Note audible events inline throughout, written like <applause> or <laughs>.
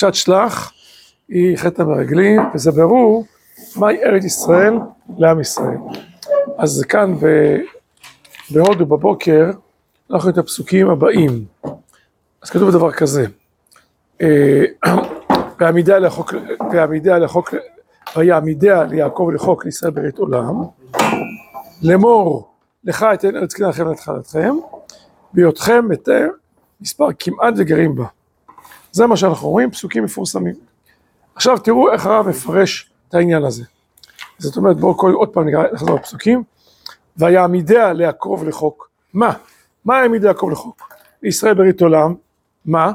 פרשת שלח היא חטא המרגלים, וזה ברור מהי ארץ ישראל לעם ישראל. אז כאן. בהודו בבוקר, אנחנו את הפסוקים הבאים. אז כתוב דבר כזה, אה, <clears throat> ועמידיה לחוק, ועמידיה לחוק, ויעמידיה ליעקב לחוק לישראל ברית עולם, לאמור לך אתן ארץ כנען לכם לתחלתכם, בהיותכם מתי מספר כמעט וגרים בה. זה מה שאנחנו רואים, פסוקים מפורסמים. עכשיו תראו איך הרב מפרש את העניין הזה. זאת אומרת בואו עוד פעם נחזור לפסוקים. ויעמידיה ליעקב לחוק. מה? מה העמיד יעקב לחוק? ישראל ברית עולם, מה?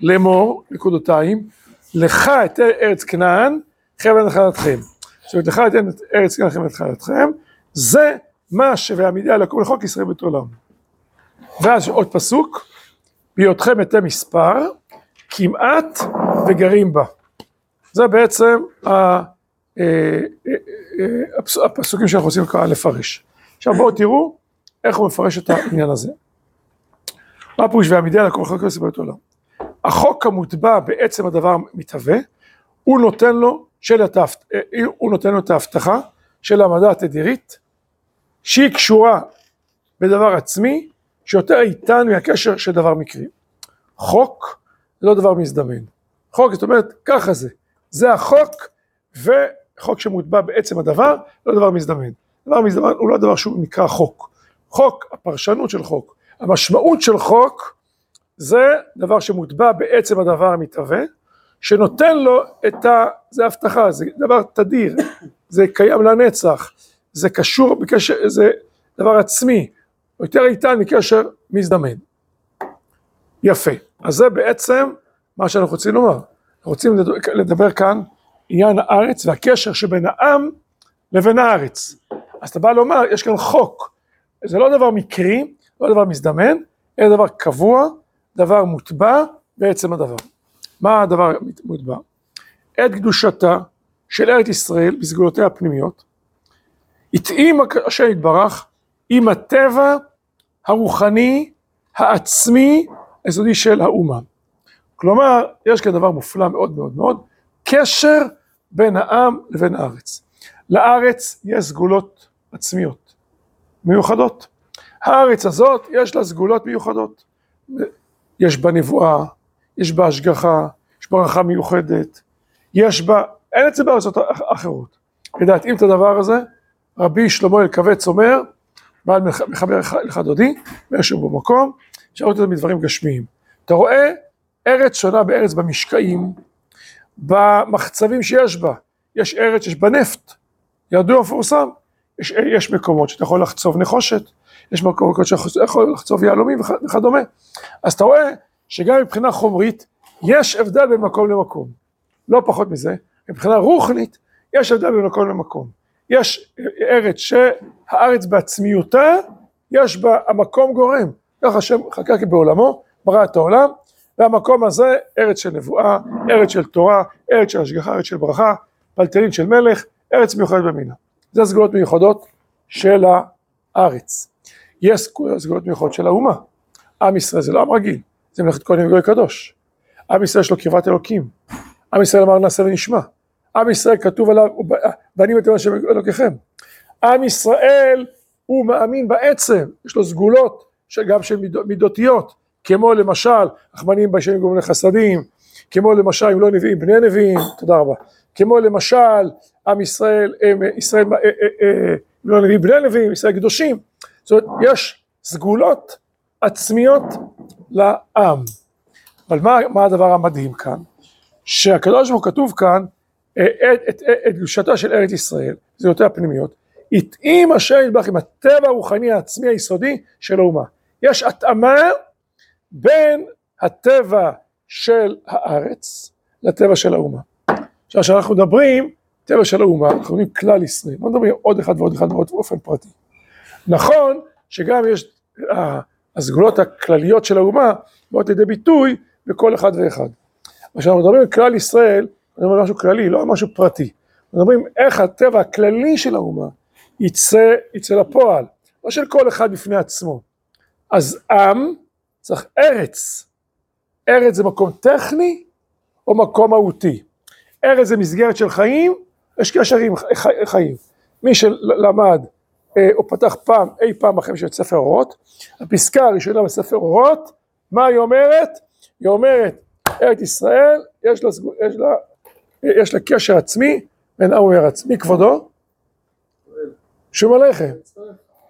לאמור, נקודותיים, לך אתן ארץ כנען, חבל נחלתכם. זאת אומרת, לך אתן ארץ כנען, חבל נחלתכם, זה מה שויעמידיה ליעקב לחוק ישראל ברית עולם. ואז עוד פסוק, בהיותכם מתי מספר, כמעט וגרים בה. זה בעצם אה, אה, אה, הפסוקים שאנחנו רוצים ככה לפרש. עכשיו בואו תראו איך הוא מפרש את העניין הזה. מה פירוש והמידע לכל חלק כסף בית עולם? החוק המוטבע בעצם הדבר מתהווה, הוא נותן לו, של התפ... הוא נותן לו את ההבטחה של העמדה התדירית, שהיא קשורה בדבר עצמי, שיותר איתן מהקשר של דבר מקרי. חוק לא דבר מזדמן. חוק זאת אומרת ככה זה, זה החוק וחוק שמוטבע בעצם הדבר, לא דבר מזדמן. דבר מזדמן הוא לא דבר שהוא נקרא חוק. חוק, הפרשנות של חוק, המשמעות של חוק זה דבר שמוטבע בעצם הדבר המתהווה, שנותן לו את ה... זה הבטחה, זה דבר תדיר, זה קיים לנצח, זה קשור בקשר, זה דבר עצמי, יותר איתן מקשר מזדמן. יפה, אז זה בעצם מה שאנחנו רוצים לומר. רוצים לדבר כאן עניין הארץ והקשר שבין העם לבין הארץ. אז אתה בא לומר, יש כאן חוק, זה לא דבר מקרי, לא דבר מזדמן, אלא דבר קבוע, דבר מוטבע בעצם הדבר. מה הדבר מוטבע? את קדושתה של ארץ ישראל בסגולותיה הפנימיות, התאים השם יתברך עם הטבע הרוחני, העצמי, היסודי של האומה. כלומר, יש כאן דבר מופלא מאוד מאוד מאוד, קשר בין העם לבין הארץ. לארץ יש סגולות עצמיות, מיוחדות. הארץ הזאת יש לה סגולות מיוחדות. יש בה נבואה, יש בה השגחה, יש בה ברכה מיוחדת, יש בה, אין את זה בארצות אחרות. להתאים את הדבר הזה, רבי שלמה אלקבץ אומר, בעל מחבר לך דודי, באיזשהו במקום, אפשר לראות את זה מדברים גשמיים. אתה רואה ארץ שונה בארץ במשקעים, במחצבים שיש בה, יש ארץ שיש בה נפט, ידוע מפורסם, יש, יש מקומות שאתה יכול לחצוב נחושת, יש מקומות שאתה יכול לחצוב יהלומים וכדומה, אז אתה רואה שגם מבחינה חומרית יש הבדל בין מקום למקום, לא פחות מזה, מבחינה רוחנית יש הבדל בין מקום למקום, יש ארץ שהארץ בעצמיותה, יש בה המקום גורם, ככה השם חקק בעולמו, ברא את העולם, והמקום הזה ארץ של נבואה, ארץ של תורה, ארץ של השגחה, ארץ של ברכה, פלטלין של מלך, ארץ מיוחדת במינה. זה סגולות מיוחדות של הארץ. יש סגולות מיוחדות של האומה. עם ישראל זה לא עם רגיל, זה מלאכת כהנים וגוי קדוש. עם ישראל יש לו קרבת אלוקים. עם ישראל אמר נעשה ונשמע. עם ישראל כתוב עליו, בנים את השם אלוקיכם. עם ישראל הוא מאמין בעצם, יש לו סגולות גם של מידותיות, כמו למשל, רחמנים בשם גומלי חסדים, כמו למשל אם לא נביאים בני נביאים, תודה רבה, כמו למשל עם ישראל, הם, ישראל, אם לא נביאים בני נביאים, ישראל קדושים, זאת אומרת יש סגולות עצמיות לעם. אבל מה, מה הדבר המדהים כאן? שהקדוש ברוך הוא כתוב כאן את קדושתה של ארץ ישראל, זה יותר הפנימיות, התאים השם יתברך עם הטבע הרוחני העצמי היסודי של האומה. יש התאמה בין הטבע של הארץ לטבע של האומה. עכשיו כשאנחנו מדברים טבע של האומה, אנחנו מדברים כלל ישראל, לא מדברים עוד אחד ועוד אחד ועוד באופן פרטי. נכון שגם יש, הסגולות הכלליות של האומה באות לידי ביטוי בכל אחד ואחד. כשאנחנו מדברים על כלל ישראל, מדברים על משהו כללי, לא משהו פרטי. מדברים איך הטבע הכללי של האומה יצא, יצא לפועל, לא של כל אחד בפני עצמו. אז עם צריך ארץ. ארץ זה מקום טכני או מקום מהותי. ארץ זה מסגרת של חיים, יש קשר עם חיים. מי שלמד אה, או פתח פעם, אי פעם אחרי של ספר אורות, הפסקה הראשונה בספר אורות, מה היא אומרת? היא אומרת, ארץ ישראל, יש לה, יש לה, יש לה קשר עצמי בין עם וארץ. מי כבודו? שום עליכם.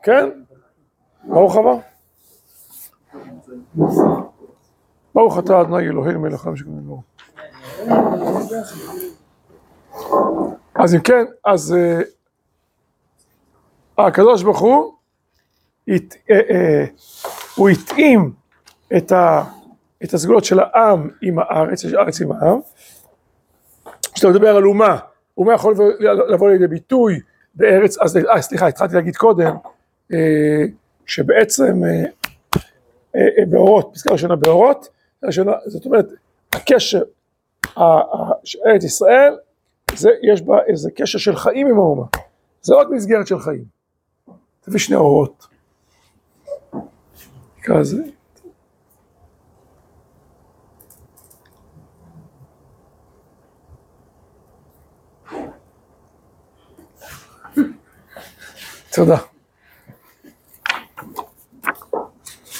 כן? ברוך הבא. ברוך אתה אדוני אלוהינו מלך העולם שקוראים לו. אז אם כן, אז אה, הקדוש ברוך הוא, אה, אה, הוא התאים את, ה, את הסגולות של העם עם הארץ, יש ארץ עם העם. כשאתה מדבר על אומה, אומה יכול לבוא לידי ביטוי בארץ, אז סליחה, התחלתי להגיד קודם, שבעצם באורות, פסקה ראשונה באורות, זאת אומרת, הקשר, ארץ ישראל, זה, יש בה איזה קשר של חיים עם האומה, זה עוד מסגרת של חיים. תביא שני אורות. נקרא לזה. תודה.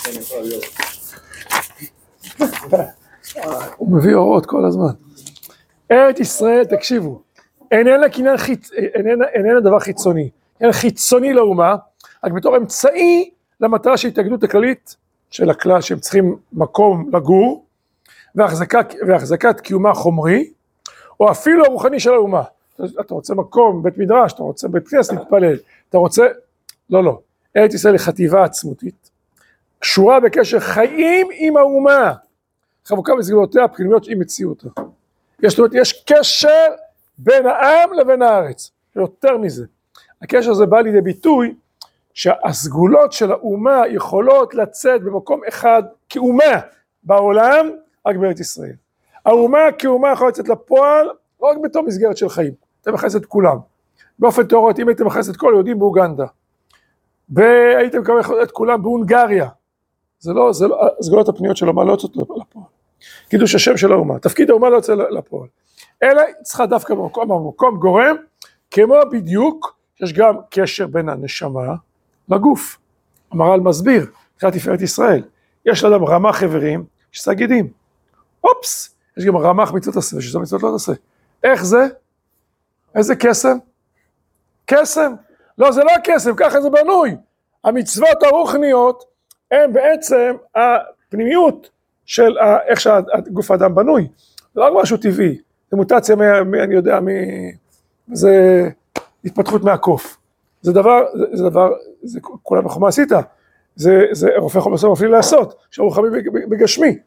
<laughs> הוא מביא אורות כל הזמן. ארץ ישראל, תקשיבו, איננה חיצ... איננה, איננה דבר חיצוני, איננה חיצוני לאומה, רק בתור אמצעי למטרה של התאגדות הכללית של הכלל שהם צריכים מקום לגור והחזקת, והחזקת קיומה החומרי או אפילו הרוחני של האומה. אתה רוצה מקום, בית מדרש, אתה רוצה בית כנסת להתפלל, אתה רוצה... לא, לא. ארץ ישראל היא חטיבה עצמותית, קשורה בקשר חיים עם האומה, חבוקה בסגולותיה הפנימיות עם מציאותה. יש, אומרת, יש קשר בין העם לבין הארץ, יותר מזה. הקשר הזה בא לידי ביטוי שהסגולות של האומה יכולות לצאת במקום אחד כאומה בעולם, רק בארץ ישראל. האומה כאומה יכולה לצאת לפועל לא רק בתור מסגרת של חיים, אתה מכניס את כולם. באופן תיאורטי, אם הייתם מכניס את כל היהודים באוגנדה, והייתם מקבל את כולם בהונגריה, זה לא, זה לא, הסגולות הפניות של האומה לא יוצאות לפועל. קידוש השם של האומה, תפקיד האומה לא יוצא לפועל. אלא היא צריכה דווקא במקום, במקום גורם, כמו בדיוק, יש גם קשר בין הנשמה לגוף. המהר"ל מסביר, מבחינת תפארת ישראל, יש לאדם רמ"ח איברים, יש סגידים. אופס, יש גם רמ"ח מצוות עשה, ושזה מצוות לא תעשה. איך זה? איזה קסם? קסם. לא, זה לא קסם, ככה זה בנוי. המצוות הרוחניות הן בעצם הפנימיות של איך שגוף האדם בנוי. זה לא משהו טבעי, זה מוטציה, מ, אני יודע, מ, זה התפתחות מהקוף. זה דבר, זה, זה דבר, זה כולם בחומה עשית, זה, זה רופא חומר סוף אפילו לעשות, שאנחנו חמים בגשמי.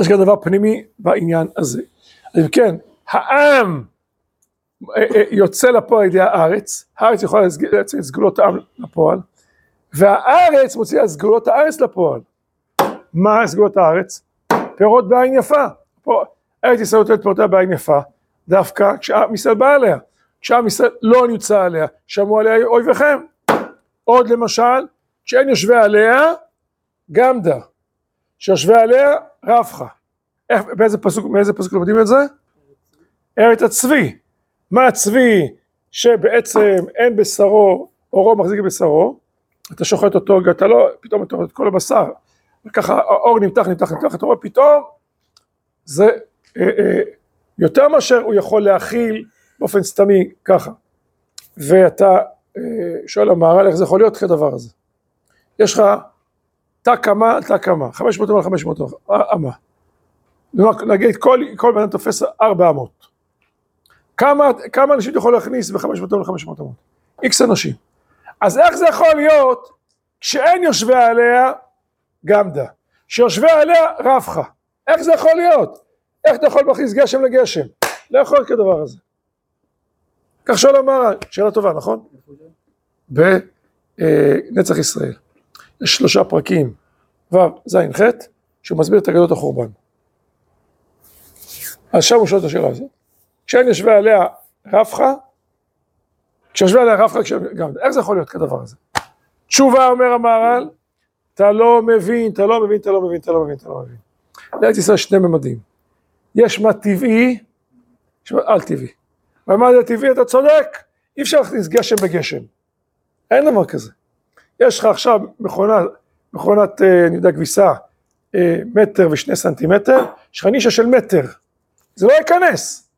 יש גם דבר פנימי בעניין הזה. אז אם כן, העם אה, אה, יוצא לפועל על ידי הארץ, הארץ יכולה להציג את סגולות העם לפועל, והארץ מוציאה סגולות הארץ לפועל. מה סגולות הארץ? פירות בעין יפה. פה, ארץ ישראל נותנת פירותיה בעין יפה, דווקא כשעם ישראל בא עליה. כשעם ישראל לא נמצא עליה, שמעו עליה אויביכם. עוד למשל, כשאין יושבי עליה, גמדה. שיושבי עליה, רבחה. איך, באיזה פסוק, מאיזה פסוק לומדים את זה? ארץ הצבי. מה הצבי שבעצם אין בשרו, אורו מחזיק בשרו, אתה שוחט אותו, אתה לא, פתאום אתה רואה את כל הבשר, וככה האור נמתח, נמתח, נמתח, אתה רואה פתאום, זה אה, אה, יותר מאשר הוא יכול להכיל באופן סתמי ככה. ואתה אה, שואל המהר"ל איך זה יכול להיות כדבר הזה. יש לך תא כמה, תא כמה, 500 אמה, 500 אמה. נגיד כל, כל בן אדם תופס ארבע אמות. כמה, כמה אנשים אתה יכול להכניס ב-500 אמה ל-500 אמות? איקס אנשים. אז איך זה יכול להיות שאין יושבי עליה גמדה, שיושבי עליה רבחה? איך זה יכול להיות? איך אתה יכול להכניס גשם לגשם? לא יכול להיות כדבר הזה. כך שואל המהר"ל, שאלה טובה, נכון? בנצח ישראל. יש שלושה פרקים, ו', ז', ח', שהוא מסביר את אגדות החורבן. אז שם הוא שואל את השאלה הזאת. כשאין יושבי עליה רבחה, כשיושבי עליה רבחה, גם, איך זה יכול להיות כדבר הזה? תשובה אומר המהר"ל, אתה לא מבין, אתה לא מבין, אתה לא מבין, אתה לא מבין, אתה לא מבין. לארץ ישראל שני ממדים. יש מה טבעי, יש מה על טבעי. ומה זה טבעי, אתה צודק, אי אפשר להכניס גשם בגשם. אין דבר כזה. יש לך עכשיו מכונה, מכונת, אה, אני יודע, כביסה, אה, מטר ושני סנטימטר, יש לך נישה של מטר. זה לא ייכנס.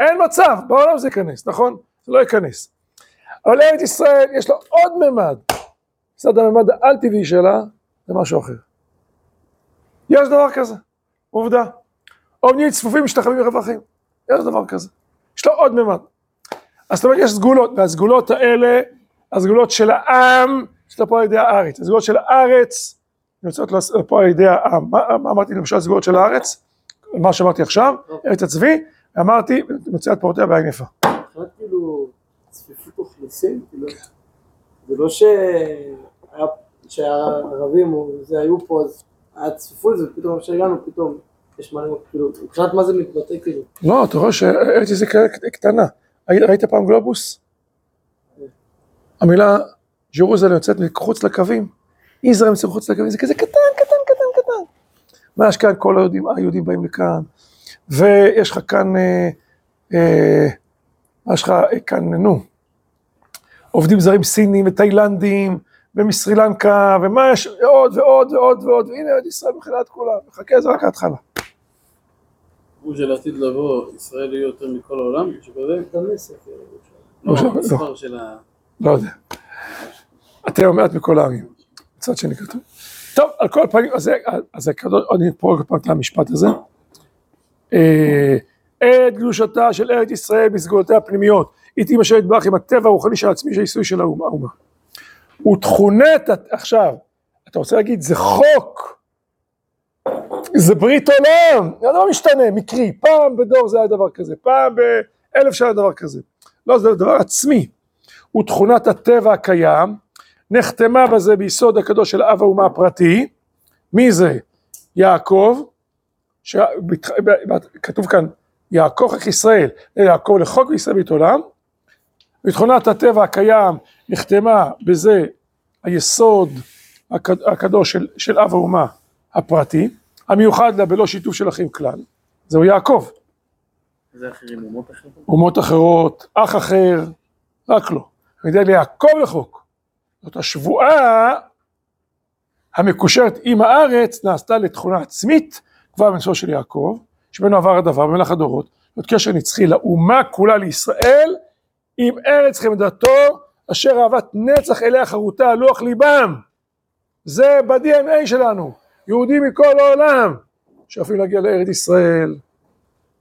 אין מצב, בעולם זה ייכנס, נכון? זה לא ייכנס. אבל ארץ ישראל יש לה עוד ממד. מצד הממד האל-טבעי שלה, זה משהו אחר. יש דבר כזה, עובדה. אומנים צפופים משתחווים מרווחים, יש דבר כזה. יש לו עוד ממד. אז זאת אומרת, יש סגולות, והסגולות האלה, הסגולות של העם, יש פה על ידי הארץ. הסגולות של הארץ, יוצאות לפה על ידי העם. מה, מה אמרתי למשל הסגולות של הארץ? מה שאמרתי עכשיו, ארץ הצבי, אמרתי, מוציאת פירותיה בעין יפה. צפיפות אוכלוסין, כאילו, זה לא שהערבים זה היו פה, אז היה צפיפות, ופתאום כשהגענו פתאום יש מלא, כאילו, מבחינת מה זה מתבטא כאילו, לא, אתה רואה שארץ ישראל קטנה. ראית פעם גלובוס? המילה ג'רוזלם יוצאת מחוץ לקווים. יזרעאל יוצא מחוץ לקווים, זה כזה קטן, קטן, קטן, קטן. יש כאן? כל היהודים, היהודים באים לכאן. ויש לך כאן, אה, אה, מה יש לך אה, כאן, נו, עובדים זרים סינים ותאילנדים, ומסרי לנקה, ומה יש, עוד ועוד ועוד ועוד, והנה ארץ ישראל מכילה את כולם, מחכה, זה רק ההתחלה. הוא שלעתיד לבוא, ישראל יהיו יותר מכל העולם? את המסר, כאילו, לא, לא, לא. המספר של ה... לא יודע. אתם מעט מכל העמים. מצד שני כתוב. טוב, על כל פנים, אז זה- אז זה הקדוש, אני פה עוד פעם את המשפט הזה. את קדושתה של ארץ ישראל בסגולותיה הפנימיות, היא תימשך יתברך עם הטבע הרוחני של עצמי של העיסוי של האומה. ותכונת, עכשיו, אתה רוצה להגיד, זה חוק, זה ברית עולם, זה לא משתנה, מקרי, פעם בדור זה היה דבר כזה, פעם באלף שנה דבר כזה. לא, זה דבר עצמי. ותכונת הטבע הקיים, נחתמה בזה ביסוד הקדוש של אב האומה הפרטי, מי זה? יעקב, ש... כתוב כאן יעקב חק ישראל, יעקב לחוק וישראל בית עולם, ותכונת הטבע הקיים נחתמה בזה היסוד הקד... הקדוש של, של אב האומה הפרטי, המיוחד לה בלא שיתוף של אחים כלל, זהו יעקב, זה אחרים, אומות אחרות? אומות אחרות, אח אחר, רק לא. על ידי ליעקב לחוק. זאת השבועה המקושרת עם הארץ נעשתה לתכונה עצמית כבר בנשוא של יעקב, שממנו עבר הדבר במהלך הדורות, זאת קשר נצחי לאומה כולה לישראל, עם ארץ חמדתו, אשר אהבת נצח אליה חרותה על לוח ליבם. זה ב-DNA שלנו, יהודים מכל העולם, שואפים להגיע לארץ ישראל,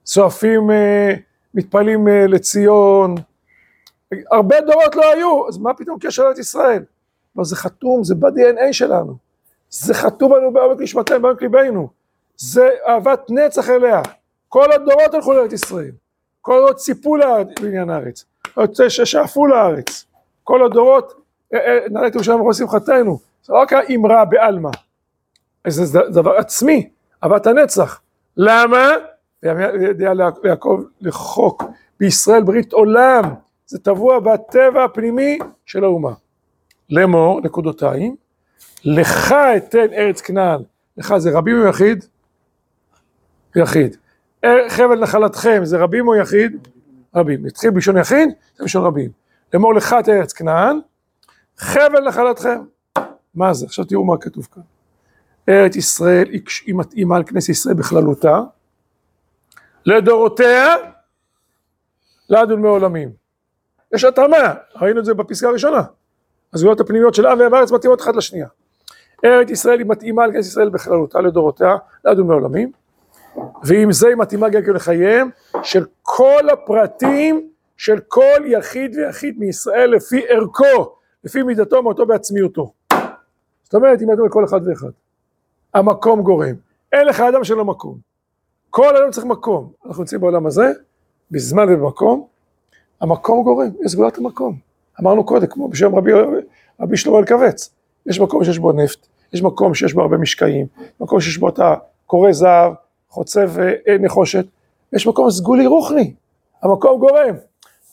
צועפים, אה, מתפללים אה, לציון, הרבה דורות לא היו, אז מה פתאום קשר לארץ ישראל? לא, זה חתום, זה ב-DNA שלנו. זה חתום לנו בעומק נשמתנו, בעומק ליבנו. זה אהבת נצח אליה. כל הדורות הלכו לארץ ישראל. כל הדורות ציפו לעניין הארץ. ששאפו לארץ. כל הדורות, אה, אה, את ירושלים וכל שמחתנו. זה לא רק האמרה בעלמא. זה דבר עצמי, אהבת הנצח. למה? וידע ליעקב לחוק בישראל ברית עולם, זה טבוע בטבע הפנימי של האומה. לאמור, נקודותיים, לך אתן ארץ כנען, לך זה רבים או יחיד? אר- חבל נחלתכם זה רבים או יחיד? רבים. התחיל בלשון יחיד, זה בלשון רבים. לאמור לך את ארץ כנען, חבל נחלתכם. מה זה? עכשיו תראו מה כתוב כאן. ארץ ישראל היא מתאימה לכנסת ישראל בכללותה, לדורותיה, לעד ולמי עולמים. יש התאמה, ראינו את זה בפסקה הראשונה. הזגויות הפנימיות של עם וארץ מתאימות אחת לשנייה. ארץ ישראל היא מתאימה לכנסת ישראל בכללותה, לדורותיה, לעד ולמי עולמים, ועם זה היא מתאימה גם לחייהם של כל הפרטים של כל יחיד ויחיד מישראל לפי ערכו, לפי מידתו, מהותו בעצמיותו. זאת אומרת, היא מתאימה לכל אחד ואחד. המקום גורם. אין לך אדם שלא מקום. כל אדם צריך מקום. אנחנו נמצאים בעולם הזה, בזמן ובמקום, המקום גורם, יש סגולת המקום. אמרנו קודם, כמו בשם רבי, רבי שלמה אלקבץ, יש מקום שיש בו נפט, יש מקום שיש בו הרבה משקעים, מקום שיש בו את הקורא זהב, חוצב נחושת, יש מקום סגולי רוחני, המקום גורם.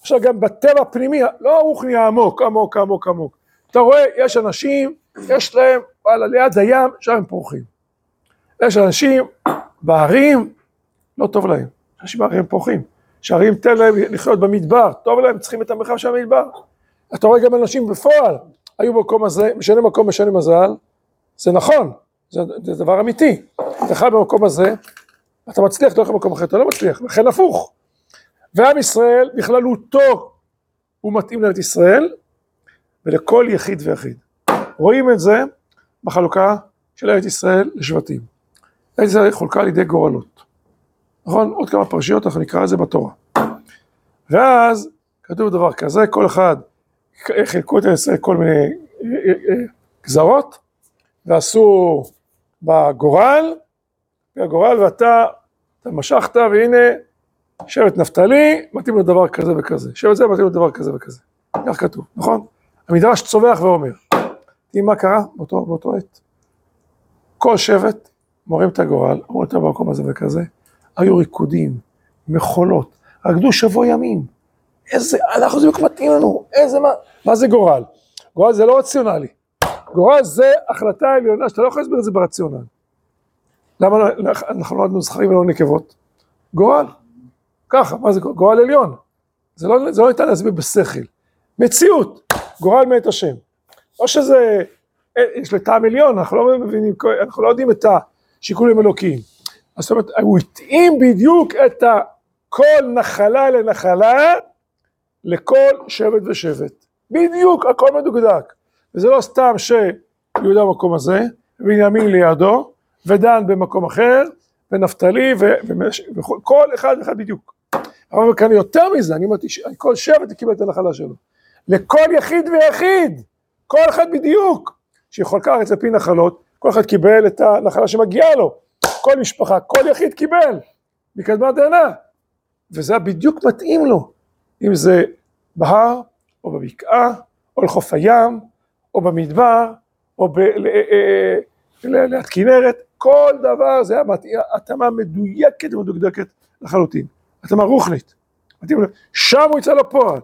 עכשיו גם בטבע הפנימי, לא הרוחני העמוק, עמוק, עמוק, עמוק. אתה רואה, יש אנשים, יש להם, וואלה, ליד הים, שם הם פורחים. יש אנשים בערים, לא טוב להם. אנשים בערים פורחים. שהערים תן להם לחיות במדבר, טוב להם, צריכים את המרחב של המדבר. אתה רואה גם אנשים בפועל, היו במקום הזה, משנה מקום משנה מזל, זה נכון, זה, זה דבר אמיתי. אתה חי במקום הזה, אתה מצליח, אתה הולך למקום אחר, אתה לא מצליח, לכן הפוך. ועם ישראל בכללותו הוא מתאים לארץ ישראל ולכל יחיד ויחיד. רואים את זה בחלוקה של ארץ ישראל לשבטים. ארץ ישראל חולקה על ידי גורלות. נכון? עוד כמה פרשיות, אנחנו נקרא את זה בתורה. ואז כתוב דבר כזה, כל אחד, חילקו את ארץ ישראל כל מיני אה, אה, אה, גזרות, ועשו בגורל, בגורל ואתה, אתה משכת והנה שבט נפתלי, מתאים לו דבר כזה וכזה, שבט זה מתאים לו דבר כזה וכזה, כך כתוב, נכון? המדרש צווח ואומר, תראי מה קרה באותו, באותו עת. כל שבט מורים את הגורל, אמרו יותר במקום הזה וכזה, היו ריקודים, מחולות, רקדו שבוע ימים. איזה, אנחנו זה מתאים לנו, איזה מה, מה זה גורל? גורל זה לא רציונלי. גורל זה החלטה עליונה שאתה לא יכול להסביר את זה ברציונל. למה לא- אנחנו לא למדנו זכרים ולא נקבות? גורל. ככה, מה זה גורל? עליון. זה לא, זה לא ניתן להסביר בשכל. מציאות, גורל מאת השם. או שזה, אה, יש לטעם עליון, אנחנו לא מבינים, אנחנו לא יודעים את השיקולים אלוקיים. זאת אומרת, הוא התאים בדיוק את כל נחלה לנחלה לכל שבט ושבט. בדיוק, הכל מדוקדק. וזה לא סתם שיהודה במקום הזה, ובנימין לידו, ודן במקום אחר, ונפתלי, וכל אחד ואחד בדיוק. אבל כאן יותר מזה, אני אמרתי, כל שבט קיבל את הנחלה שלו. לכל יחיד ויחיד, כל אחד בדיוק, שיכול כארץ על פי נחלות, כל אחד קיבל את הנחלה שמגיעה לו. כל משפחה, כל יחיד קיבל, מקדמת דנא. וזה בדיוק מתאים לו, אם זה בהר, או בבקעה, או לחוף הים, או במדבר, או ב... אה, ליד כנרת, כל דבר זה התאמה מדויקת ומדוקדקת לחלוטין. התאמה רוחנית. שם הוא יצא לפועל,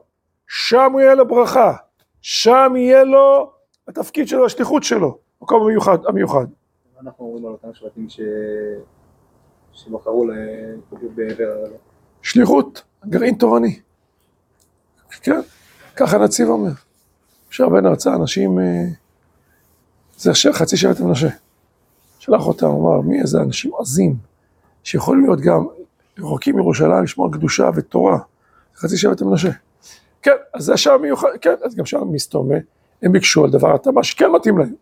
שם הוא יהיה לו ברכה, שם יהיה לו התפקיד שלו, השליחות שלו, המקום המיוחד. המיוחד. אנחנו אומרים על אותם שבטים ש... שבחרו בעבר... שליחות, גרעין תורני. כן, ככה הנציב אומר. אפשר בין ארצה אנשים, אה, זה חצי שבט מנשה. שלח אותם, אמר, מי איזה אנשים עזים, שיכולים להיות גם רחוקים מירושלים, לשמור קדושה ותורה. חצי שבט מנשה. כן, אז זה השער מיוחד, כן, אז גם שם מסתומה, הם ביקשו על דבר התאמה שכן מתאים להם.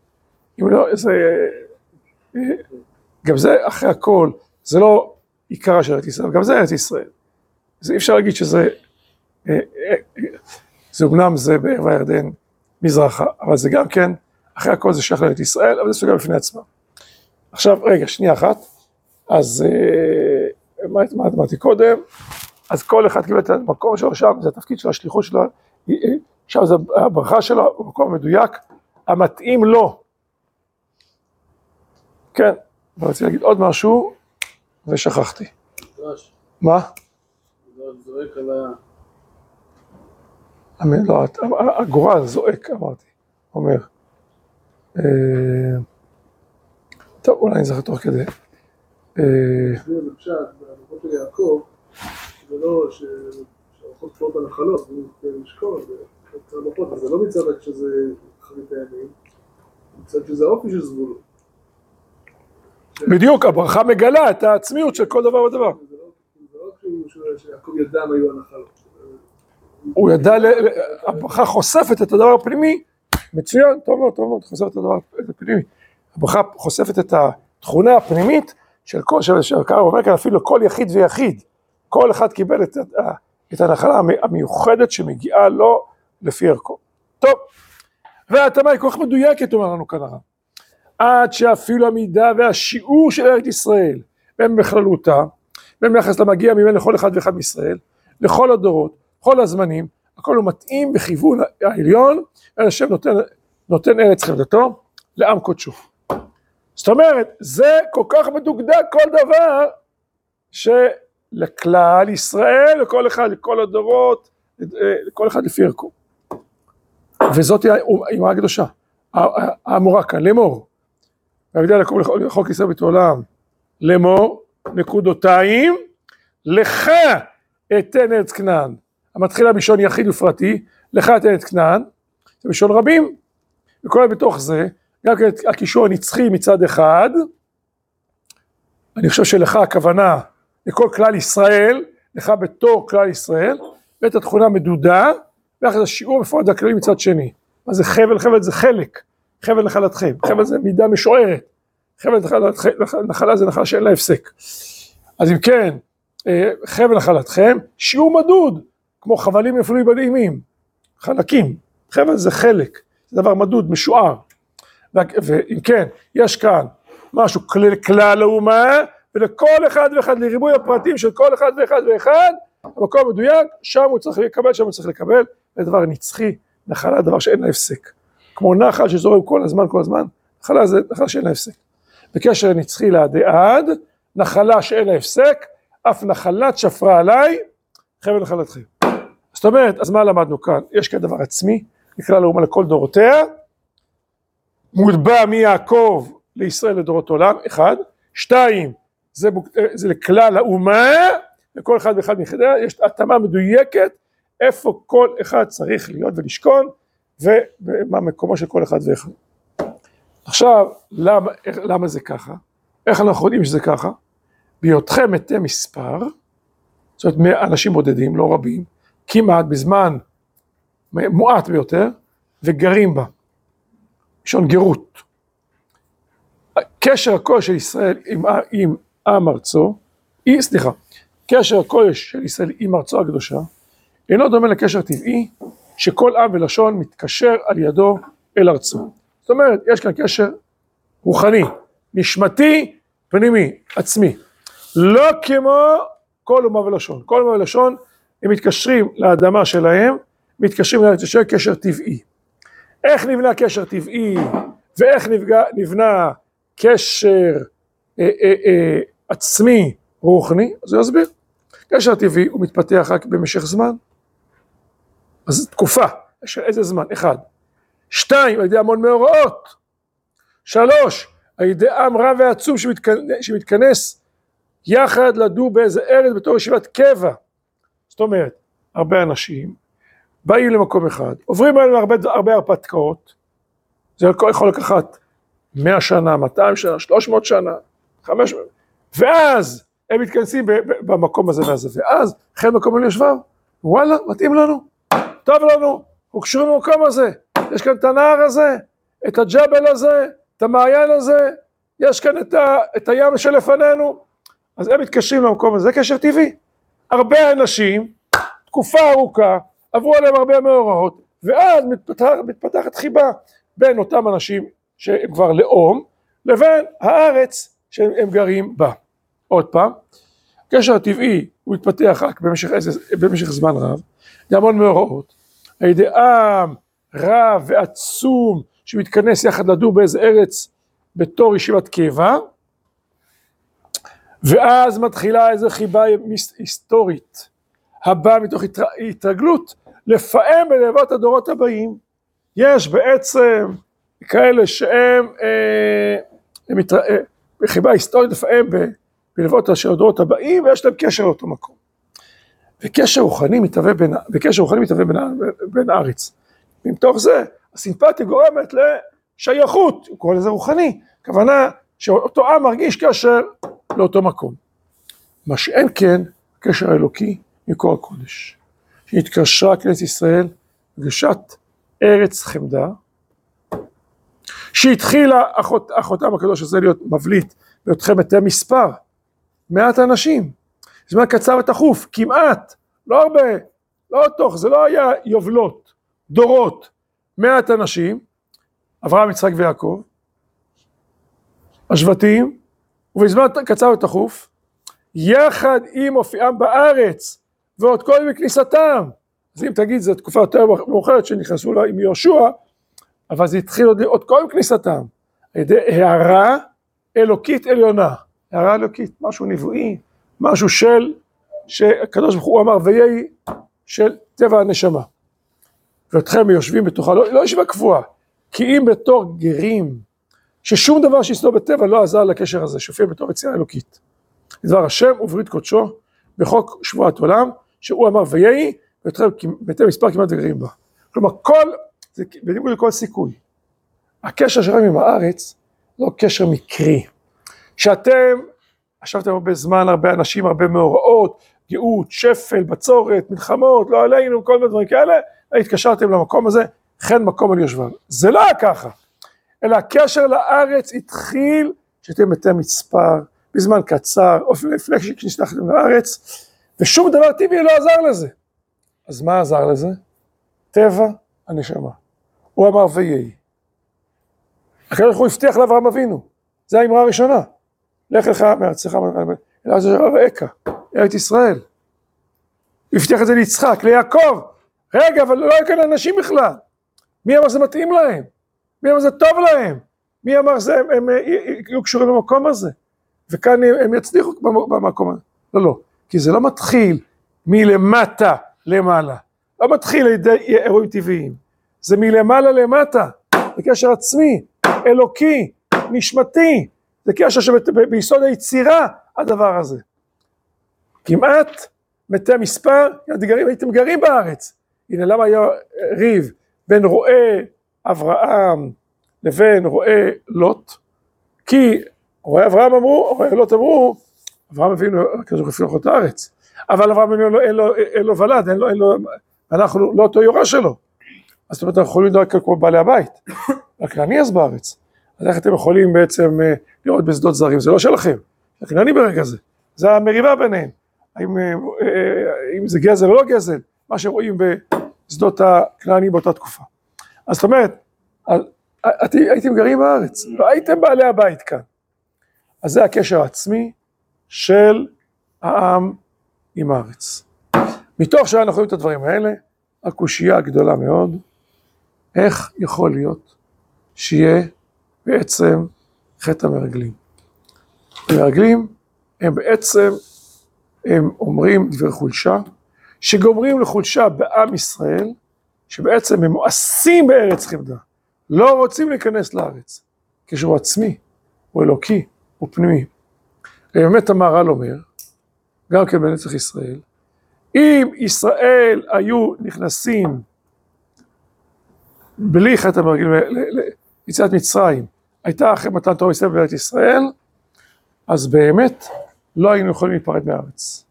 אם לא, זה... אה, גם זה, אחרי הכל, זה לא עיקרה של ארץ ישראל, גם זה ארץ ישראל. אז אי אפשר להגיד שזה... אה, זה אומנם זה בערב הירדן מזרחה, אבל זה גם כן, אחרי הכל זה שייך לארץ ישראל, אבל זה סוגיה בפני עצמה. עכשיו, רגע, שנייה אחת, אז אה, מה אמרתי קודם? אז כל אחד קיבל את המקום שלו שם, זה התפקיד של השליחות שלו, שם זה הברכה שלו, במקום מדויק, המתאים לו. כן, ורציתי להגיד עוד משהו, ושכחתי. מה? לא, הגורל זועק, אמרתי, אומר. אה, טוב, אולי אני זוכר תוך כדי. זה בפשט, בהלכות של יעקב, זה לא שהלכות קשורות בנחלות, זה משקול, זה לא מצד שזה חרית הימים, מצד שזה האופי של זבולון. בדיוק, הברכה מגלה את העצמיות של כל דבר ודבר. זה לא כאילו שיעקב ידע מה היו הנחלות. הוא ידע, הברכה חושפת את הדבר הפנימי, מצוין, טוב מאוד, טוב מאוד, חושפת את הדבר הפנימי. הברכה חושפת את התכונה הפנימית של כל שבט של קרא, אומר כאן אפילו כל יחיד ויחיד, כל אחד קיבל את, את הנחלה המיוחדת שמגיעה לו לפי ערכו. טוב, וההתאמה היא כל כך מדויקת, אומר לנו כאן הרב, עד שאפילו המידה והשיעור של ארץ ישראל, הם בכללותה, והם ביחס למגיע ממנו לכל אחד ואחד מישראל, לכל הדורות, כל הזמנים, הכל הוא מתאים בכיוון העליון, אלא השם נותן, נותן ארץ חמדתו לעם קודשו. זאת אומרת, זה כל כך מדוקדק כל דבר, שלכלל ישראל, לכל אחד, לכל הדורות, לכל אחד לפי ערכו. וזאת האמרה הקדושה, האמורה כאן, לאמור. והגדל לקום לחוק ישראל בית לאמור, נקודותיים, לך אתן ארץ כנען. המתחילה בלשון יחיד ופרטי, לך אתן את כנען, זה בלשון רבים. וכל בתוך זה, גם כן הקישור הנצחי מצד אחד, אני חושב שלך הכוונה לכל כלל ישראל, לך בתור כלל ישראל, ואת התכונה מדודה, ואחרי זה שיעור מפורט הכללי מצד שני. מה זה חבל? חבל זה חלק, חבל נחלתכם, חבל זה מידה משוערת, חבל נחלה זה נחלה שאין לה הפסק. אז אם כן, אה, חבל נחלתכם, שיעור מדוד, כמו חבלים אפילו בנעימים, חלקים, חבל זה חלק, זה דבר מדוד, משוער. ואם כן, יש כאן משהו כלל, כלל האומה, ולכל אחד ואחד, לריבוי הפרטים של כל אחד ואחד ואחד, המקום מדויק, שם הוא צריך לקבל, שם הוא צריך לקבל, זה דבר נצחי, נחלה דבר שאין לה הפסק. כמו נחל שזורם כל הזמן, כל הזמן, נחלה זה נחלה שאין לה הפסק. בקשר נצחי לעדי עד, נחלה שאין לה הפסק, אף נחלת שפרה עליי, חבל נחלתכם. זאת אומרת, אז מה למדנו כאן? יש כאן דבר עצמי, נקרא לאומה לכל דורותיה, מוטבע מיעקב לישראל לדורות עולם, אחד, שתיים, זה, זה לכלל האומה, לכל אחד ואחד מיחידיה, יש התאמה מדויקת איפה כל אחד צריך להיות ולשכון, ומה מקומו של כל אחד ואחד. עכשיו, למה, למה זה ככה? איך אנחנו יודעים שזה ככה? בהיותכם מתי מספר, זאת אומרת אנשים בודדים, לא רבים, כמעט בזמן מועט ביותר, וגרים בה. לשון גרות. קשר הקול של ישראל עם, עם עם ארצו, אי, סליחה, קשר הקודש של ישראל עם ארצו הקדושה, אינו דומה לקשר טבעי שכל עם ולשון מתקשר על ידו אל ארצו. זאת אומרת, יש כאן קשר רוחני, נשמתי, פנימי, עצמי. לא כמו כל אומה ולשון. כל אומה ולשון, הם מתקשרים לאדמה שלהם, מתקשרים לארץ ישראל קשר טבעי. איך נבנה קשר טבעי, ואיך נבגע, נבנה קשר אה, אה, אה, עצמי רוחני, אז הוא יסביר. קשר טבעי הוא מתפתח רק במשך זמן. אז תקופה, יש איזה זמן? אחד. שתיים, על ידי המון מאורעות. שלוש, על ידי עם רב ועצום שמתכנס, שמתכנס יחד לדור באיזה ארץ בתור ישיבת קבע. זאת אומרת, הרבה אנשים באים למקום אחד, עוברים עליהם הרבה, הרבה הרפתקאות, זה יכול לקחת 100 שנה, 200 שנה, 300 שנה, 500, ואז הם מתכנסים במקום הזה והזה, ואז חן מקום על יושבם, וואלה, מתאים לנו, טוב לנו, אנחנו קשורים למקום הזה, יש כאן את הנהר הזה, את הג'בל הזה, את המעיין הזה, יש כאן את, ה, את הים שלפנינו, אז הם מתקשרים למקום הזה, זה קשר טבעי. הרבה אנשים, תקופה ארוכה, עברו עליהם הרבה מאורעות, ואז מתפתח, מתפתחת חיבה בין אותם אנשים שהם כבר לאום, לבין הארץ שהם גרים בה. עוד פעם, הקשר הטבעי הוא מתפתח רק במשך, במשך זמן רב, זה המון מאורעות, על ידי עם רב ועצום שמתכנס יחד לדור באיזה ארץ בתור ישיבת קבע, ואז מתחילה איזו חיבה היסטורית הבאה מתוך התרגלות לפעם בלבבות הדורות הבאים. יש בעצם כאלה שהם אה, הם מתר... אה, חיבה היסטורית לפעם בלבבות של הדורות הבאים ויש להם קשר לאותו מקום. וקשר רוחני מתהווה בין, וקשר רוחני מתהווה בין, בין הארץ. ומתוך זה הסימפתיה גורמת לשייכות, הוא קורא לזה רוחני, הכוונה שאותו עם מרגיש קשר לאותו מקום. מה שאין כן, קשר האלוקי מקור הקודש, שהתקשרה כנסת ישראל בקדושת ארץ חמדה, שהתחילה אחות, אחותם הקדוש הזה להיות מבליט בהיותכם מתי מספר, מעט אנשים, זמן קצר ותכוף, כמעט, לא הרבה, לא תוך, זה לא היה יובלות, דורות, מעט אנשים, אברהם, יצחק ויעקב, השבטים, ובזמן קצר ותכוף, יחד עם מופיעם בארץ, ועוד קודם מכניסתם. אז אם תגיד, זו תקופה יותר מאוחרת שנכנסו לה עם יהושע, אבל זה התחיל עוד, עוד קודם כניסתם, על ידי הערה אלוקית עליונה. הערה אלוקית, משהו נבואי, משהו של, שהקדוש ברוך הוא אמר, ויהי של טבע הנשמה. ואתכם יושבים בתוכה, לא, לא ישיבה קבועה, כי אם בתור גרים, ששום דבר שיסתור בטבע לא עזר לקשר הזה, שהופיע בתור יצירה אלוקית. דבר השם וברית קודשו, בחוק שבועת עולם, שהוא אמר ויהי, מתי מספר כמעט וגרים בה. כלומר כל, זה בניגוד לכל סיכוי. הקשר שלכם עם הארץ לא קשר מקרי. שאתם, ישבתם הרבה זמן, הרבה אנשים, הרבה מאורעות, גאות, שפל, בצורת, מלחמות, לא עלינו, כל מיני דברים כאלה, התקשרתם למקום הזה, חן מקום על יושביו. זה לא היה ככה, אלא הקשר לארץ התחיל כשאתם מתי מספר, בזמן קצר, או לפני שנשלחתם לארץ, ושום דבר טבעי לא עזר לזה. אז מה עזר לזה? טבע הנשמה. הוא אמר ויהי. ברוך הוא הבטיח לאברהם אבינו, זו האמרה הראשונה. לך לך מארצך, אלא זה רעך, ארץ ישראל. הוא הבטיח את זה ליצחק, ליעקב. רגע, אבל לא היו כאן אנשים בכלל. מי אמר שזה מתאים להם? מי אמר שזה טוב להם? מי אמר שזה, הם, הם יהיו קשורים במקום הזה? וכאן הם יצליחו במקום הזה. לא, לא. כי זה לא מתחיל מלמטה למעלה. לא מתחיל על ידי אירועים טבעיים. זה מלמעלה למטה. זה קשר עצמי, אלוקי, נשמתי. זה קשר שביסוד היצירה הדבר הזה. כמעט מתי מספר, הייתם גרים בארץ. הנה למה היה ריב בין רועה אברהם לבין רועה לוט? כי רועה אברהם אמרו, רועה לוט אמרו, אברהם אבינו, כזה הפילו את הארץ. אבל אברהם אבינו לו, אין לו ולד, אין לו, אין לו, אנחנו לא אותו יורש שלו. אז זאת אומרת, אנחנו יכולים לדעת כמו בעלי הבית. <coughs> רק אני אז בארץ. אז איך אתם יכולים בעצם אה, לראות בשדות זרים? זה לא שלכם, זה אני ברגע זה. זה המריבה ביניהם. האם, אה, אה, אם זה גזל או לא גזל, מה שרואים בשדות הכנענים באותה תקופה. אז זאת אומרת, הייתם גרים בארץ, לא הייתם בעלי הבית כאן. אז זה הקשר העצמי של העם עם הארץ. מתוך שאנחנו רואים את הדברים האלה, הקושייה הגדולה מאוד, איך יכול להיות שיהיה בעצם חטא המרגלים. המרגלים הם בעצם, הם אומרים דברי חולשה, שגומרים לחולשה בעם ישראל, שבעצם הם מואסים בארץ חמדה, לא רוצים להיכנס לארץ, כשהוא עצמי, הוא אלוקי, הוא פנימי. באמת המהר"ל אומר, גם כן בנצח ישראל, אם ישראל היו נכנסים בלי חטא המרגלים ליציאת מצרים, הייתה אחרי מתן תורה ישראל בארץ ישראל, אז באמת לא היינו יכולים להיפרד מהארץ.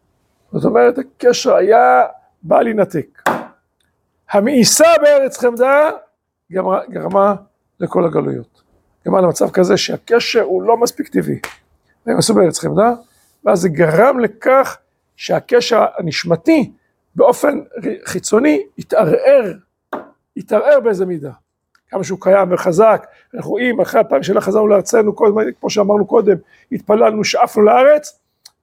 זאת אומרת, הקשר היה בא להינתק. המאיסה בארץ חמדה גרמה, גרמה לכל הגלויות. גרמה למצב כזה שהקשר הוא לא מספיק טבעי. הם עשו בארץ חמדה, ואז זה גרם לכך שהקשר הנשמתי באופן חיצוני התערער, התערער באיזה מידה. כמה שהוא קיים וחזק, אנחנו רואים אחרי הפעם שלה חזרנו לארצנו, כל כמו שאמרנו קודם, התפללנו, שאפנו לארץ,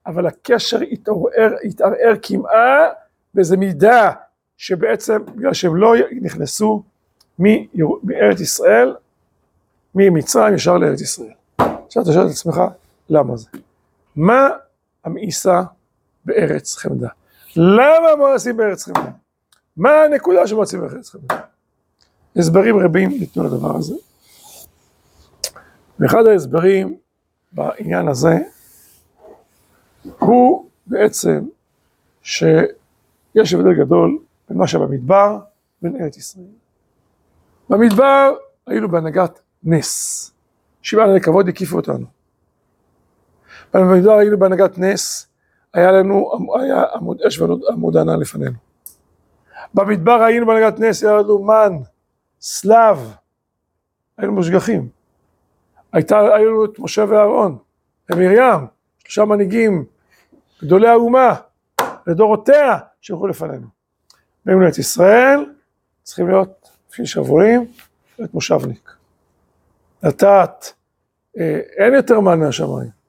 אבל הקשר התערער, התערער כמעט באיזה מידה שבעצם בגלל שהם לא נכנסו מארץ ישראל, ממצרים ישר לארץ ישראל. עכשיו אתה שואל את עצמך, למה זה? מה המאיסה בארץ חמדה? למה מואסים בארץ חמדה? מה הנקודה שמואסים בארץ חמדה? הסברים רבים ניתנו לדבר הזה. ואחד ההסברים בעניין הזה הוא בעצם שיש הבדל גדול בין מה שבמדבר בין ארץ ישראל. במדבר היינו בהנהגת נס, שבעה כבוד הקיפו אותנו. במדבר היינו בהנהגת נס, היה לנו, היה עמוד אש ועמוד ענן לפנינו. במדבר היינו בהנהגת נס, היה לנו מן, סלב, היינו מושגחים. הייתה, היו לנו את משה ואהרון, ומרים, שלושה מנהיגים, גדולי האומה, לדורותיה, שהלכו לפנינו. לארץ ישראל, צריכים להיות, לפי שבועים, להיות מושבניק. לטעת, אה, אין יותר מן מהשמיים.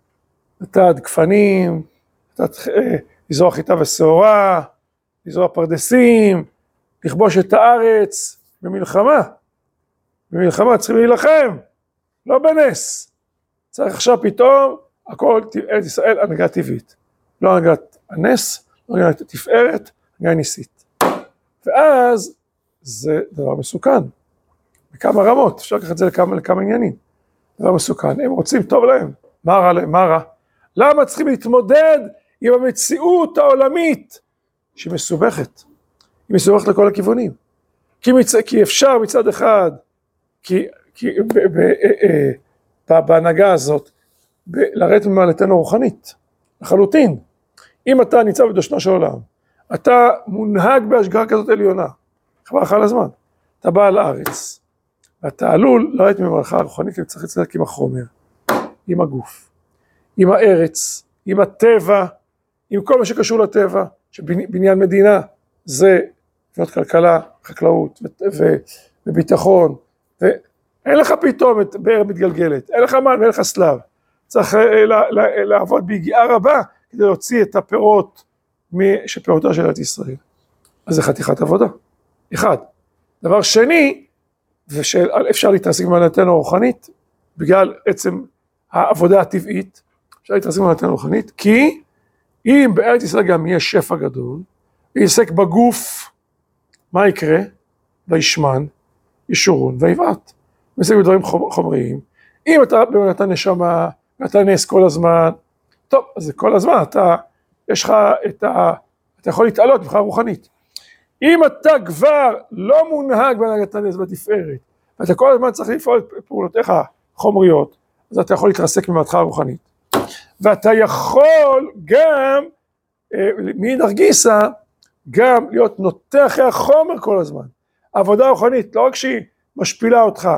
לטעת גפנים, אה, לזרוע חיטה ושעורה, לזרוע פרדסים, לכבוש את הארץ במלחמה. במלחמה צריכים להילחם, לא בנס. צריך עכשיו פתאום, הכל ארץ ישראל הנהגה טבעית. לא הנהגת הנס, לא הנהגת התפארת, הנהגה ניסית. ואז זה דבר מסוכן, בכמה רמות, אפשר לקחת את זה לכמה, לכמה עניינים. דבר מסוכן, הם רוצים, טוב להם, מה רע להם, מה רע? למה צריכים להתמודד עם המציאות העולמית שהיא מסובכת. היא מסובכת לכל הכיוונים. כי, מצ... כי אפשר מצד אחד, כי, כי ב... ב... אה, אה, בהנהגה הזאת, ב... לרדת ממעלתנו רוחנית, לחלוטין. אם אתה ניצב בדושנו של עולם, אתה מונהג בהשגחה כזאת עליונה, חבל לך על הזמן. אתה בא לארץ, ואתה עלול לרדת ממעלכה הרוחנית, כי צריך לצדק עם החומר, עם הגוף, עם הארץ, עם הטבע, עם כל מה שקשור לטבע, שבניין מדינה זה לבנות כלכלה, חקלאות ו- וביטחון, ואין לך פתאום את באר מתגלגלת, אין לך מן ואין לך סלב, צריך אה, לעבוד ביגיעה רבה כדי להוציא את הפירות של פירותיה של ארץ ישראל. אז זה חתיכת עבודה, אחד. דבר שני, ואפשר להתעסק במעלתנו הרוחנית, בגלל עצם העבודה הטבעית, אפשר להתעסק במעלתנו הרוחנית, כי אם בארץ ישראל גם יהיה שפע גדול, יעסק בגוף, מה יקרה? וישמן, ישורון ויבעט. יעסק בדברים חומריים. אם אתה באמת נשמה, ואתה נס כל הזמן, טוב, אז זה כל הזמן, אתה, יש לך את ה... אתה יכול להתעלות מבחינה רוחנית. אם אתה כבר לא מונהג בהנהגת הנס בתפארת, ואתה כל הזמן צריך לפעול את פעולותיך חומריות, אז אתה יכול להתרסק ממעתך הרוחנית. ואתה יכול גם, אה, גיסא, גם להיות נוטה אחרי החומר כל הזמן. עבודה רוחנית, לא רק שהיא משפילה אותך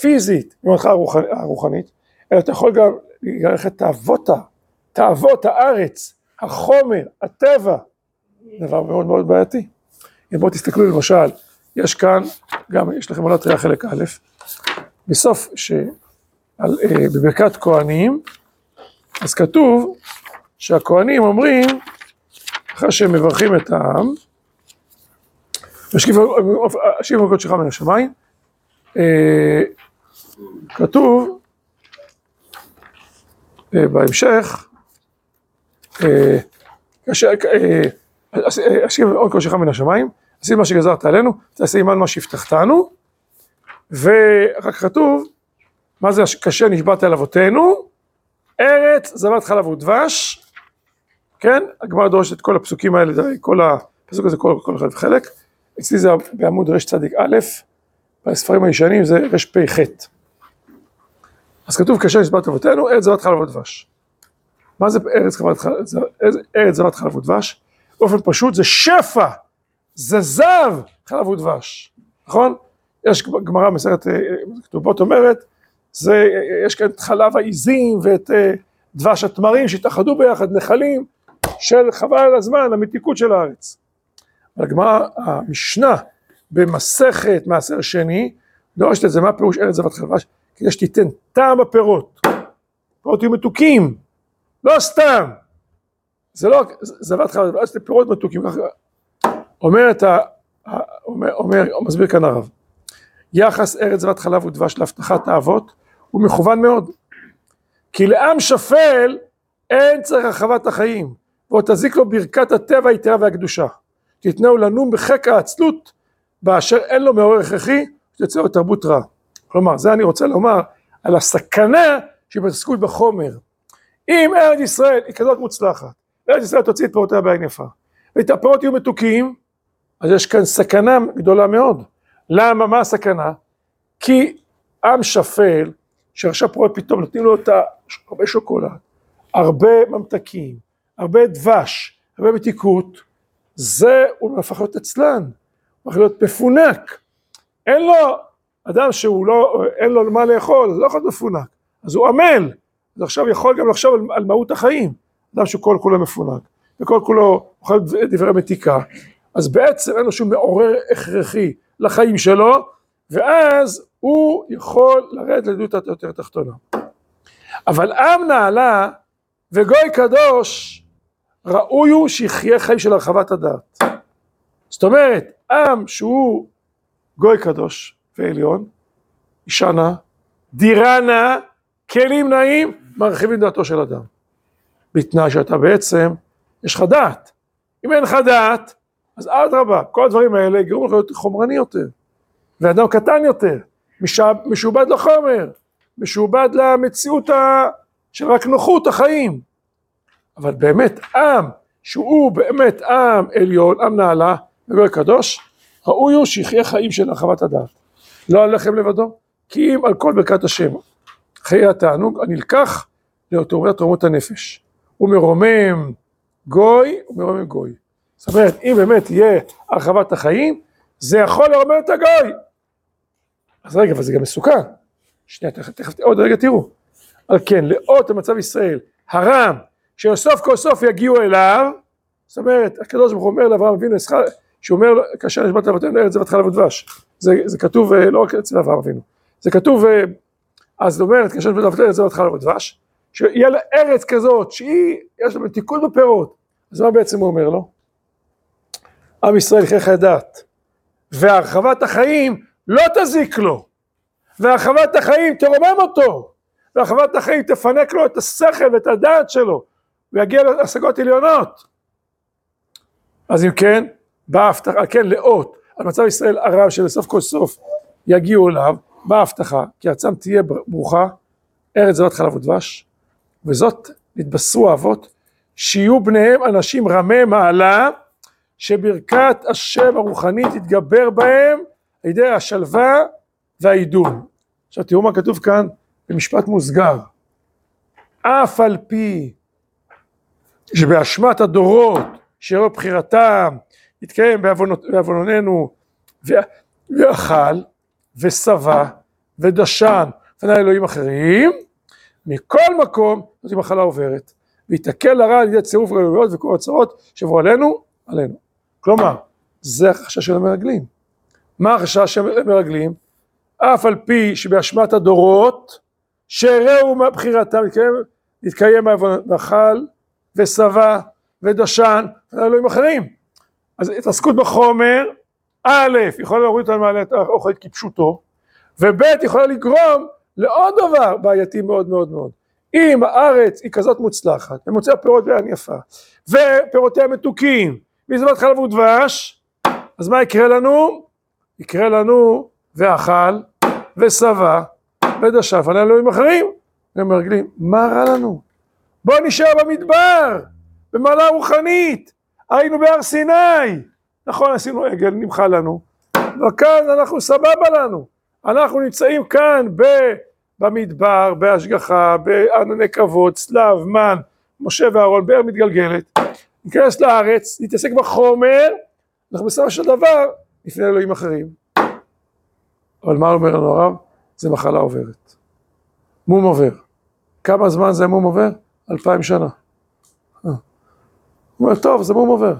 פיזית ממעתך הרוחנית, אלא אתה יכול גם ללכת תאוותה, תאוות הארץ, החומר, הטבע, דבר מאוד מאוד בעייתי. אם בואו תסתכלו למשל, יש כאן, גם יש לכם עולת ריח חלק א', בסוף, ש... על, אה, בברכת כהנים, אז כתוב שהכהנים אומרים, אחרי שהם מברכים את העם, השיב מלכות שלך מן השמיים, אה, כתוב אה, בהמשך, אשיב עוד קודשך מן השמיים, עשי מה שגזרת עלינו, תעשה עמנו מה שהבטחתנו, ורק כתוב, מה זה קשה נשבעת על אבותינו, ארץ זבת חלב ודבש, כן, הגמרא דורשת את כל הפסוקים האלה, כל הפסוק הזה, כל, כל אחד וחלק, אצלי זה בעמוד רצ"א, בספרים הישנים זה רפ"ח. אז כתוב קשה נשבעת אבותינו, ארץ זבת חלב ודבש. מה זה ארץ זבת חלב ודבש? באופן פשוט זה שפע, זה זב חלב ודבש, נכון? יש גמרא מסרט אה, כתובות אומרת, זה, יש כאן את חלב העיזים ואת אה, דבש התמרים שהתאחדו ביחד, נחלים של חבל על הזמן, המתיקות של הארץ. הגמרא, המשנה במסכת מעשר שני, דורשת את זה, מה פירוש ארץ זבת חלבש? כדי שתיתן טעם הפירות, פירות יהיו מתוקים, לא סתם, זה לא זבת חלב, זה פירות מתוקים, אומר את ה... אומר, אומר, מסביר כאן הרב, יחס ארץ זבת חלב ודבש להבטחת האבות הוא מכוון מאוד, כי לעם שפל אין צריך הרחבת החיים, ועוד תזיק לו ברכת הטבע היתרה והקדושה, תתנהו לנום בחיק העצלות, באשר אין לו מעורר הכרחי, שתצא לו תרבות רעה. כלומר, זה אני רוצה לומר על הסכנה שבהתעסקות בחומר. אם ארץ ישראל היא כזאת מוצלחת, ארץ ישראל תוציא את פירותיה בעין יפה, ואת הפירות יהיו מתוקים, אז יש כאן סכנה גדולה מאוד. למה? מה הסכנה? כי עם שפל, שעכשיו פה פתאום נותנים לו את הרבה שוקולד, הרבה ממתקים, הרבה דבש, הרבה מתיקות, זה הוא הפך להיות עצלן, הוא הפך להיות מפונק. אין לו, אדם שהוא לא, אין לו מה לאכול, לא יכול להיות מפונק, אז הוא עמל, אז עכשיו יכול גם לחשוב על, על מהות החיים, אדם שכל כולו מפונק, וכל כולו אוכל דברי מתיקה, אז בעצם אין לו שום מעורר הכרחי לחיים שלו, ואז הוא יכול לרדת לעדות יותר תחתונה. אבל עם נעלה וגוי קדוש ראוי הוא שיחיה חיים של הרחבת הדעת. זאת אומרת, עם שהוא גוי קדוש ועליון, אישה נאה, דירה נאה, כלים נאים, מרחיבים דעתו של אדם. בתנאי שאתה בעצם, יש לך דעת. אם אין לך דעת, אז אדרבה, כל הדברים האלה יגרמו לך להיות חומרני יותר, ואדם קטן יותר, משועבד לחומר, משועבד למציאות ה... של רק נוחות החיים. אבל באמת עם שהוא באמת עם עליון, עם נעלה, וגוי קדוש, ראוי הוא שיחיה חיים של הרחבת הדעת. לא על לחם לבדו, כי אם על כל ברכת השם. חיי התענוג הנלקח לאוטומט תרומות הנפש. הוא מרומם גוי, הוא מרומם גוי. זאת אומרת, אם באמת יהיה הרחבת החיים, זה יכול לרומם את הגוי. אז רגע, אבל זה גם מסוכן. שנייה, תכף, תכף, עוד רגע תראו. על כן, לאות המצב ישראל, הרם, שסוף כל סוף יגיעו אליו, זאת אומרת, הקדוש ברוך הוא אומר לאברהם אבינו, שהוא אומר, כאשר נשבעת לאבותינו ארץ זבת חלב ודבש, זה, זה כתוב אה, לא רק אצל אברהם אבינו, זה כתוב, אה, אז זאת אומרת, כאשר נשבעת לאבותינו ארץ זבת חלב ודבש, שיהיה לה ארץ כזאת, שהיא, יש לה מתיקות בפירות, אז מה בעצם הוא אומר לו? עם ישראל יחיה חיי דת, והרחבת החיים לא תזיק לו, והרחבת החיים תרומם אותו, והרחבת החיים תפנק לו את השכל ואת הדעת שלו, ויגיע להשגות עליונות. אז אם כן, באה ההבטחה, כן, לאות, על מצב ישראל הרב שלסוף כל סוף יגיעו אליו, באה ההבטחה, כי ארצם תהיה ברוכה, ארץ זבת חלב ודבש, וזאת נתבשרו האבות, שיהיו בניהם אנשים רמי מעלה, שברכת השם הרוחנית תתגבר בהם על ידי השלווה והעידון. עכשיו תראו מה כתוב כאן במשפט מוסגר. אף על פי שבאשמת הדורות שאירוע בחירתם התקיים בעווננו ואכל ושבע ודשן ופנה אלוהים אחרים, מכל מקום זאת מחלה עוברת, ויתקל לרע על ידי צירוף רעיויות וכל הצרות שעברו עלינו, עלינו. כלומר, זה החשש של המרגלים. מה החשש של המרגלים? אף על פי שבאשמת הדורות, שהראו מבחירתם, להתקיים, להתקיים ואכל ושבע ודשן, אלוהים אחרים. אז התעסקות בחומר, א', יכולה להוריד אותנו מעלה את האוכל כפשוטו, וב', יכולה לגרום לעוד דבר בעייתי מאוד מאוד מאוד. אם הארץ היא כזאת מוצלחת, ומוצא פירות בעין יפה, ופירותיה מתוקים, מזבת חלב ודבש, אז מה יקרה לנו? יקרה לנו ואכל, ושבע, ודשף על אלוהים אחרים. הם מרגלים, מה רע לנו? בוא נשאר במדבר, במעלה רוחנית, היינו בהר סיני. נכון, עשינו עגל, נמחה לנו, וכאן אנחנו סבבה לנו. אנחנו נמצאים כאן ב... במדבר, בהשגחה, בענני כבוד, צלב, מן, משה ואהרון, באר מתגלגלת. ניכנס לארץ, נתעסק בחומר, אנחנו בסופו של דבר לפני אלוהים אחרים. אבל מה אומר לנו הרב? זה מחלה עוברת. מום עובר. כמה זמן זה מום עובר? אלפיים שנה. אה. הוא אומר, טוב, זה מום עובר.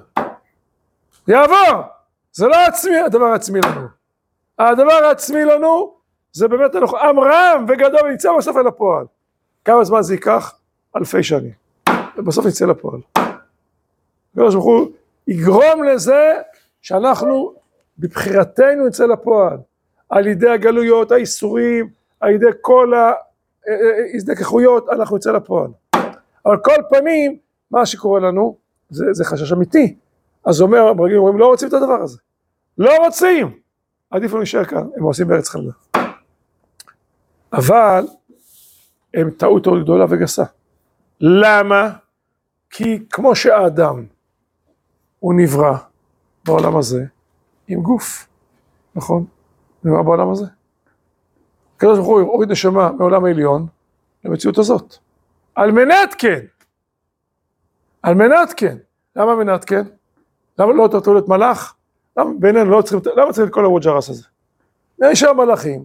יעבור! זה לא עצמי, הדבר העצמי לנו. הדבר העצמי לנו, זה באמת אנחנו עם רם וגדול ונמצא בסוף אל הפועל. כמה זמן זה ייקח? אלפי שנים. ובסוף נצא לפועל. הקדוש ברוך הוא יגרום לזה שאנחנו בבחירתנו נצא לפועל. על ידי הגלויות, האיסורים, על ידי כל ההזדככויות, אנחנו נצא לפועל. אבל כל פנים, מה שקורה לנו, זה, זה חשש אמיתי. אז אומר, המרגלים אומרים, לא רוצים את הדבר הזה. לא רוצים! עדיף לנו להישאר כאן, הם עושים בארץ חלדה. אבל, הם טעות מאוד גדולה וגסה. למה? כי כמו שהאדם הוא נברא בעולם הזה עם גוף, נכון? נברא בעולם הזה. הקדוש ברוך הוא הוריד נשמה מעולם העליון למציאות הזאת. על מנת כן. על מנת כן. למה מנת כן? למה לא טוב להיות מלאך? למה בינינו לא צריכים, למה צריכים את כל הווג'רס הזה? נשאר מלאכים.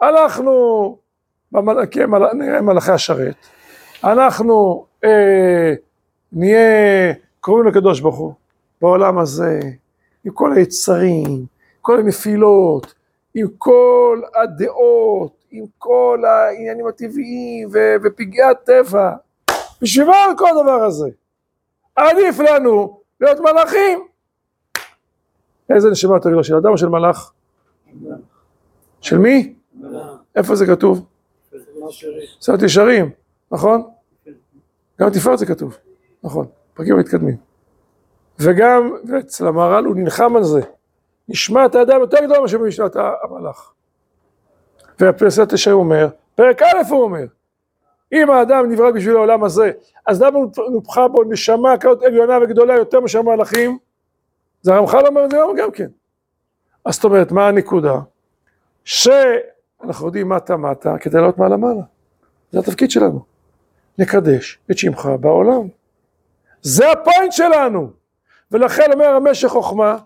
הלכנו, במלאכים, נראה מלאכי השרת. אנחנו אה, נהיה קרובים לקדוש ברוך הוא בעולם הזה, עם כל היצרים, כל הנפילות, עם כל הדעות, עם כל העניינים הטבעיים ופגעי הטבע. בשביל מה כל הדבר הזה? עדיף לנו להיות מלאכים. איזה נשמה יותר גדולה, של אדם או של מלאך? של מי? איפה זה כתוב? סרט ישרים, נכון? גם תפארת זה כתוב, נכון, פרקים מתקדמים. וגם אצל המהר"ל הוא נלחם על זה. נשמת האדם יותר גדול מאשר במשנת המלאך. והפרסת ישעיה אומר, פרק א' הוא אומר, אם האדם נברא בשביל העולם הזה, אז למה נופחה בו נשמה כזאת עליונה וגדולה יותר מאשר מלאכים? זה הרמח"ל אומר את זה גם כן. אז זאת אומרת, מה הנקודה? שאנחנו יודעים מטה מטה כדי לעלות מעלה מעלה. זה התפקיד שלנו. נקדש את שמך בעולם. זה הפוינט שלנו. ולכן אומר המשך חוכמה,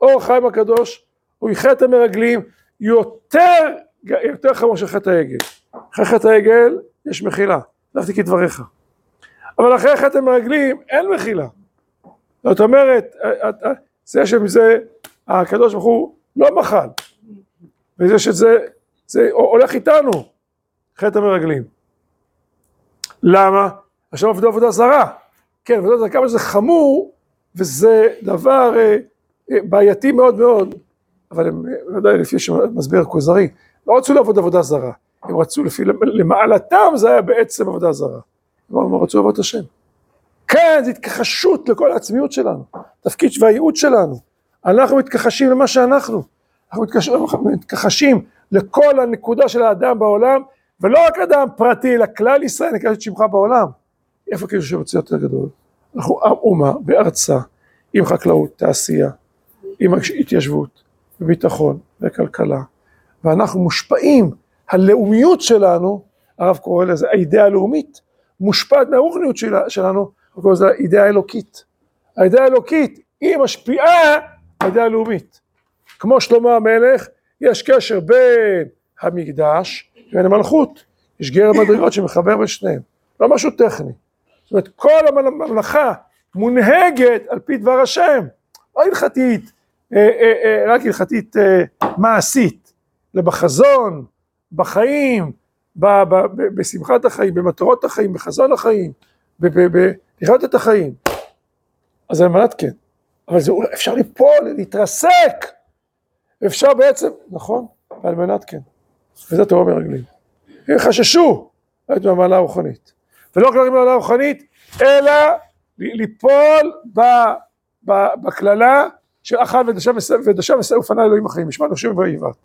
אור החיים הקדוש, הוא יחטא את המרגלים יותר, יותר חמור של חטא העגל. אחרי חטא העגל יש מחילה, הלכתי כדבריך. אבל אחרי חטא המרגלים אין מחילה. זאת אומרת, זה שמזה הקדוש ברוך הוא לא מחל, וזה שזה זה הולך איתנו, חטא המרגלים. למה? עכשיו עבדו עבודה זרה. כן, עבודה זרה, כמה שזה חמור, וזה דבר אה, אה, בעייתי מאוד מאוד, אבל הם, ודאי לפי שמסביר הכוזרי, לא רצו לעבוד עבודה זרה, הם רצו לפי, למעלתם זה היה בעצם עבודה זרה. הם רצו לעבוד את השם. כן, זו התכחשות לכל העצמיות שלנו, תפקיד והייעוד שלנו. אנחנו מתכחשים למה שאנחנו. אנחנו מתכחשים לכל הנקודה של האדם בעולם, ולא רק אדם פרטי, אלא כלל ישראל נקרא את שמך בעולם. איפה כאילו שרוצה יותר גדול? אנחנו אומה בארצה, עם חקלאות, תעשייה, עם התיישבות, וביטחון, וכלכלה, ואנחנו מושפעים, הלאומיות שלנו, הרב קורא לזה האידאה הלאומית, מושפעת מהרוחניות שלנו, הוא קורא לזה האידאה האלוקית. האידאה האלוקית היא משפיעה האידאה הלאומית. כמו שלמה המלך, יש קשר בין המקדש לבין המלכות. יש גר המדרגות שמחבר בין שניהם. לא משהו טכני. זאת אומרת, כל הממלכה מונהגת על פי דבר השם. לא הלכתית, אה, אה, אה, רק הלכתית מעשית. אלא בחזון, בחיים, בשמחת החיים, במטרות החיים, בחזון החיים, לחיות את החיים. אז על מנת כן. אבל זה, אפשר ליפול, להתרסק. אפשר בעצם, נכון, על מנת כן. וזה תורה מרגלים. הם חששו את המעלה הרוחנית. ולא רק במעלה הרוחנית, אלא ליפול בקללה של אכל ודשם ושא ופנה אלוהים נושם ואיבת.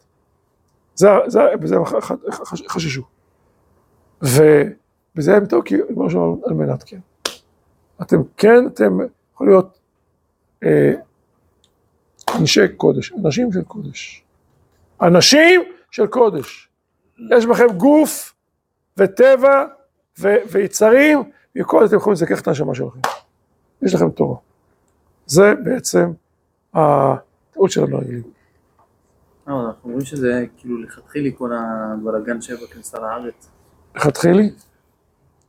זה, זה, בזה הם חששו. ובזה הם טעו, כי כמו שאומרים, על מנת כן. אתם כן, אתם יכולים להיות אה, אנשי קודש, אנשים של קודש. אנשים של קודש. יש בכם גוף וטבע ויצרים, וכל אתם יכולים לזכך את הנשמה שלכם. יש לכם תורה. זה בעצם הטעות של המרגלים. לא, אנחנו אומרים שזה כאילו לכתחילי כל הבלאגן שהיה בכניסה לארץ. לכתחילי?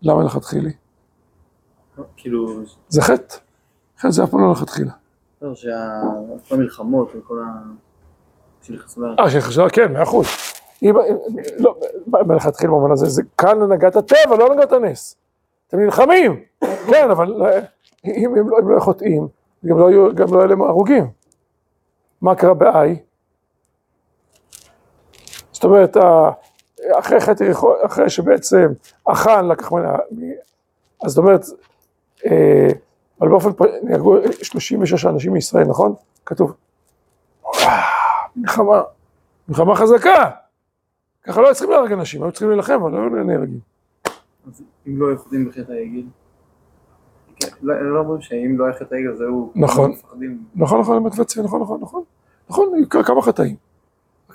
למה לכתחילי? כאילו... זה חטא. חטא זה אף פעם לא לכתחילה. לא, שכל המלחמות וכל ה... שנכנסו לארץ. אה, שנכנסו לארץ, כן, מאה אחוז. לא, מלכתחילה במובן הזה, זה כאן הנהגת הטבע, לא הנהגת הנס. אתם נלחמים, כן, אבל אם הם לא, לא חוטאים, גם לא היו להם הרוגים. מה קרה באי? זאת אומרת, אחרי חטא אחרי שבעצם החאן לקח ממנה, אז זאת אומרת, אה, אבל באופן, נהרגו 36 אנשים מישראל, נכון? כתוב, מלחמה, מלחמה חזקה. ככה לא היו צריכים להרג אנשים, היו צריכים להילחם, אבל לא נהרגים. אז אם לא יכולים בחטא העגל? לא, לא אומרים שאם לא היה חטא העגל זהו... נכון, נכון, נכון, נכון, נכון, נכון, נכון, כמה חטאים.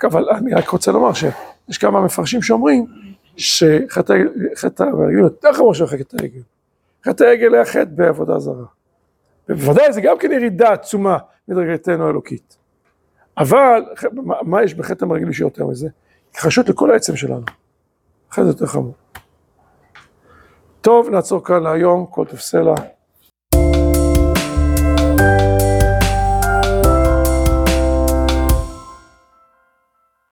אבל אני רק רוצה לומר שיש כמה מפרשים שאומרים שחטא העגל יותר חמור של חטא העגל. חטא העגל היה חטא בעבודה זרה. ובוודאי זה גם כן ירידה עצומה מדרגתנו האלוקית. אבל מה יש בחטא המרגלים שיותר מזה? התכחשות לכל העצם שלנו. אחרי זה יותר חמור. טוב, נעצור כאן להיום, כל סלע.